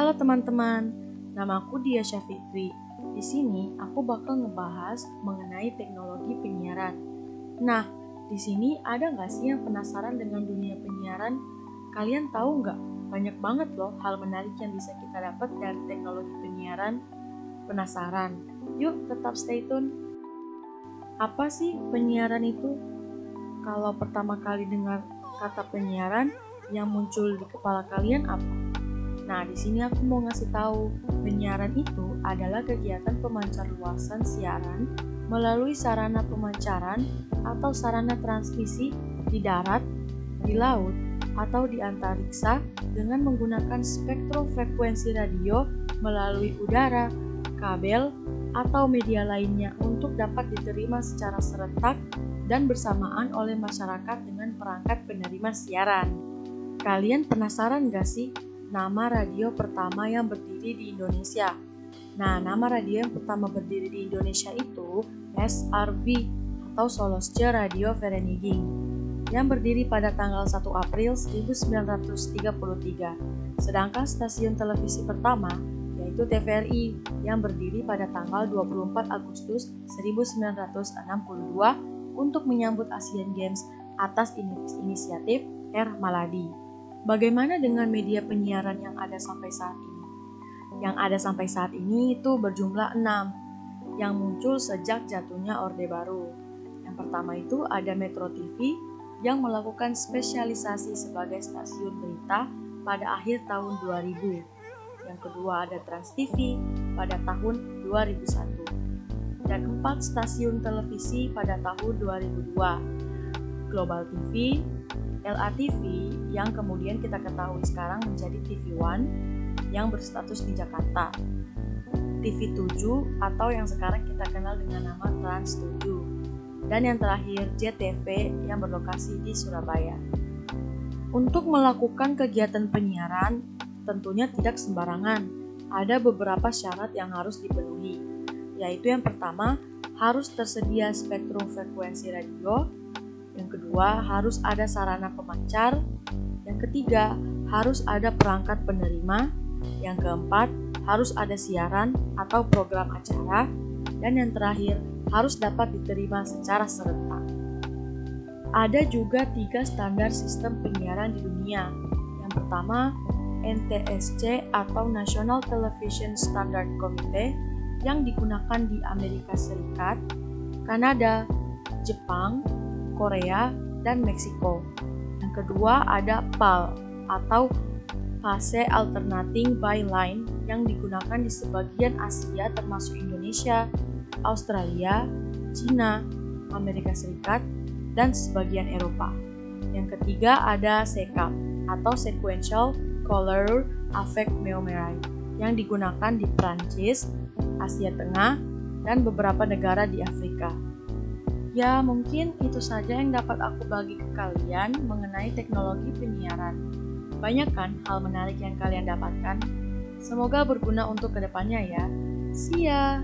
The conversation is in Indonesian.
Halo teman-teman, namaku Dia Syafitri. Di sini aku bakal ngebahas mengenai teknologi penyiaran. Nah, di sini ada nggak sih yang penasaran dengan dunia penyiaran? Kalian tahu nggak? Banyak banget loh hal menarik yang bisa kita dapat dari teknologi penyiaran. Penasaran? Yuk tetap stay tune. Apa sih penyiaran itu? Kalau pertama kali dengar kata penyiaran, yang muncul di kepala kalian apa? Nah, di sini aku mau ngasih tahu, penyiaran itu adalah kegiatan pemancar luasan siaran melalui sarana pemancaran atau sarana transmisi di darat, di laut, atau di antariksa dengan menggunakan spektrum frekuensi radio melalui udara, kabel, atau media lainnya untuk dapat diterima secara serentak dan bersamaan oleh masyarakat dengan perangkat penerima siaran. Kalian penasaran gak sih nama radio pertama yang berdiri di Indonesia? Nah, nama radio yang pertama berdiri di Indonesia itu SRV atau Solosce Radio Vereniging yang berdiri pada tanggal 1 April 1933. Sedangkan stasiun televisi pertama yaitu TVRI yang berdiri pada tanggal 24 Agustus 1962 untuk menyambut Asian Games atas inisiatif R. Maladi. Bagaimana dengan media penyiaran yang ada sampai saat ini? Yang ada sampai saat ini itu berjumlah enam yang muncul sejak jatuhnya Orde Baru. Yang pertama itu ada Metro TV yang melakukan spesialisasi sebagai stasiun berita pada akhir tahun 2000. Yang kedua ada Trans TV pada tahun 2001. Dan empat stasiun televisi pada tahun 2002. Global TV, LATV yang kemudian kita ketahui sekarang menjadi TV One yang berstatus di Jakarta. TV 7 atau yang sekarang kita kenal dengan nama Trans 7. Dan yang terakhir JTV yang berlokasi di Surabaya. Untuk melakukan kegiatan penyiaran tentunya tidak sembarangan. Ada beberapa syarat yang harus dipenuhi, yaitu yang pertama harus tersedia spektrum frekuensi radio yang kedua, harus ada sarana pemancar. Yang ketiga, harus ada perangkat penerima. Yang keempat, harus ada siaran atau program acara. Dan yang terakhir, harus dapat diterima secara serentak. Ada juga tiga standar sistem penyiaran di dunia. Yang pertama, NTSC atau National Television Standard Committee yang digunakan di Amerika Serikat, Kanada, Jepang, Korea, dan Meksiko. Yang kedua ada PAL atau Fase Alternating Byline yang digunakan di sebagian Asia termasuk Indonesia, Australia, Cina, Amerika Serikat, dan sebagian Eropa. Yang ketiga ada SECAM atau Sequential Color Affect Meomerai yang digunakan di Prancis, Asia Tengah, dan beberapa negara di Afrika. Ya, mungkin itu saja yang dapat aku bagi ke kalian mengenai teknologi penyiaran. Banyak kan hal menarik yang kalian dapatkan? Semoga berguna untuk ke depannya ya. See ya!